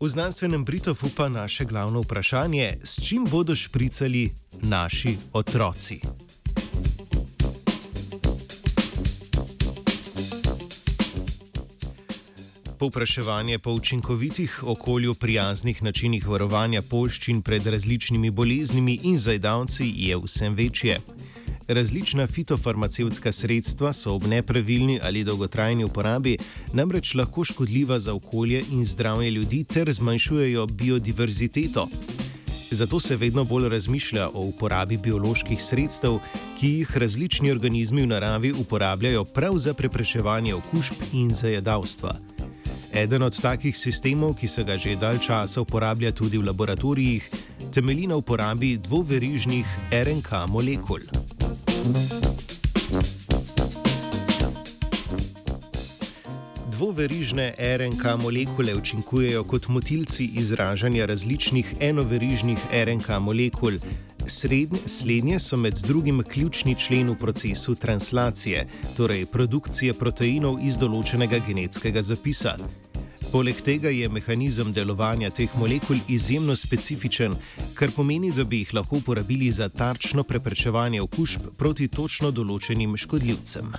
V znanstvenem Britofu pa naše glavno vprašanje: s čim bodo špricali naši otroci? Povpraševanje po učinkovitih, okolju prijaznih načinih varovanja polščin pred različnimi boleznimi in zajdavci je vsem večje. Različna fitofarmacevtska sredstva so ob nepravilni ali dolgotrajni uporabi namreč lahko škodljiva za okolje in zdravje ljudi ter zmanjšujejo biodiverziteto. Zato se vedno bolj razmišlja o uporabi bioloških sredstev, ki jih različni organizmi v naravi uporabljajo prav za preprečevanje okužb in zajedavstva. Eden od takih sistemov, ki se ga že dalj časa uporablja tudi v laboratorijih, temelji na uporabi dvoverižnih RNK molekul. Dvoverižne RNK molekule učinkujejo kot motilci izražanja različnih enoverižnih RNK molekul. Slednje so med drugim ključni člen v procesu translacije, torej produkcije proteinov iz določenega genetskega zapisa. Poleg tega je mehanizem delovanja teh molekul izjemno specifičen, kar pomeni, da bi jih lahko uporabili za tarčno preprečevanje okužb proti točno določenim škodljivcem.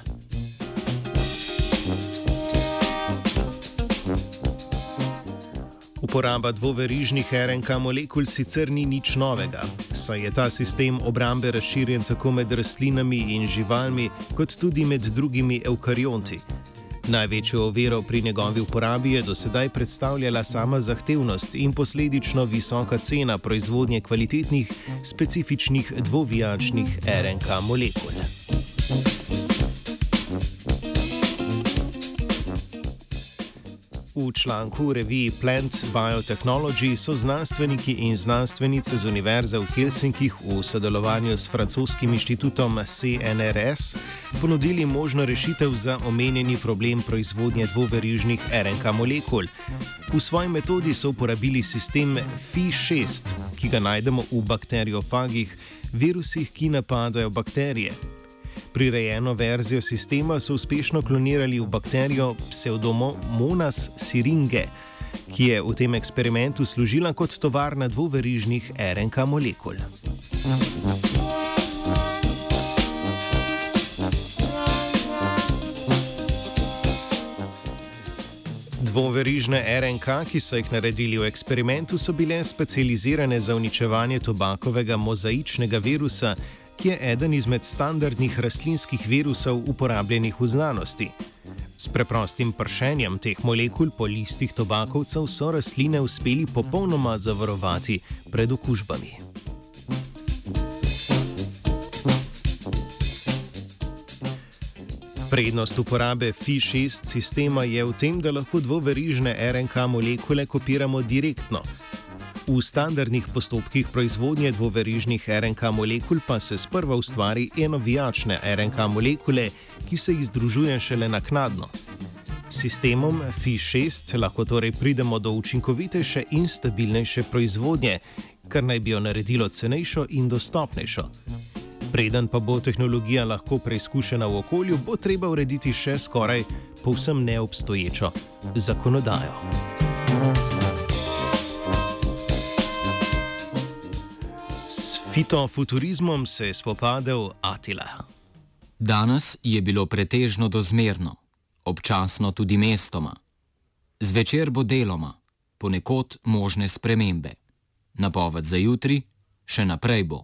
Uporaba dvoverižnih RNK molekul sicer ni nič novega, saj je ta sistem obrambe razširjen tako med rastlinami in živalmi, kot tudi med drugimi eukarionti. Največjo oviro pri njegovi uporabi je do sedaj predstavljala sama zahtevnost in posledično visoka cena proizvodnje kvalitetnih, specifičnih dvovijačnih RNK molekul. V članku v reviji Plant Biotechnology so znanstveniki in znanstvenice z Univerze v Helsinkih v sodelovanju s francoskim inštitutom CNRS ponudili možno rešitev za omenjeni problem proizvodnje dvoverižnih RNK molekul. V svoji metodi so uporabili sistem FI6, ki ga najdemo v bakteriofagih, virusih, ki napadajo bakterije. Prirejeno verzijo sistema so uspešno klonirali v bakterijo Pseudomonas syringe, ki je v tem eksperimentu služila kot tovarna dvoverižnih RNK molekul. Dvoverižne RNK, ki so jih naredili v eksperimentu, so bile specializirane za uničevanje tobakovega mozaičnega virusa, ki je eden izmed standardnih rastlinskih virusov uporabljenih v znanosti. S preprostim pršenjem teh molekul po listih tobakovcev so rastline uspeli popolnoma zavarovati pred okužbami. Prednost uporabe FI6 sistema je v tem, da lahko dvoverižne RNK molekule kopiramo direktno. V standardnih postopkih proizvodnje dvoverižnih RNK molekul pa se sprva ustvari enovijačne RNK molekule, ki se jih združuje šele naknadno. S sistemom FI6 lahko torej pridemo do učinkovitejše in stabilnejše proizvodnje, kar naj bi jo naredilo cenejšo in dostopnejšo. Preden pa bo tehnologija lahko preizkušena v okolju, bo treba urediti še skoraj povsem neobstoječo zakonodajo. Fitofuturizmom se je spopadel Atila. Danes je bilo pretežno dozmerno, občasno tudi mestoma. Zvečer bo deloma, ponekod možne spremembe. Napoved za jutri, še naprej bo.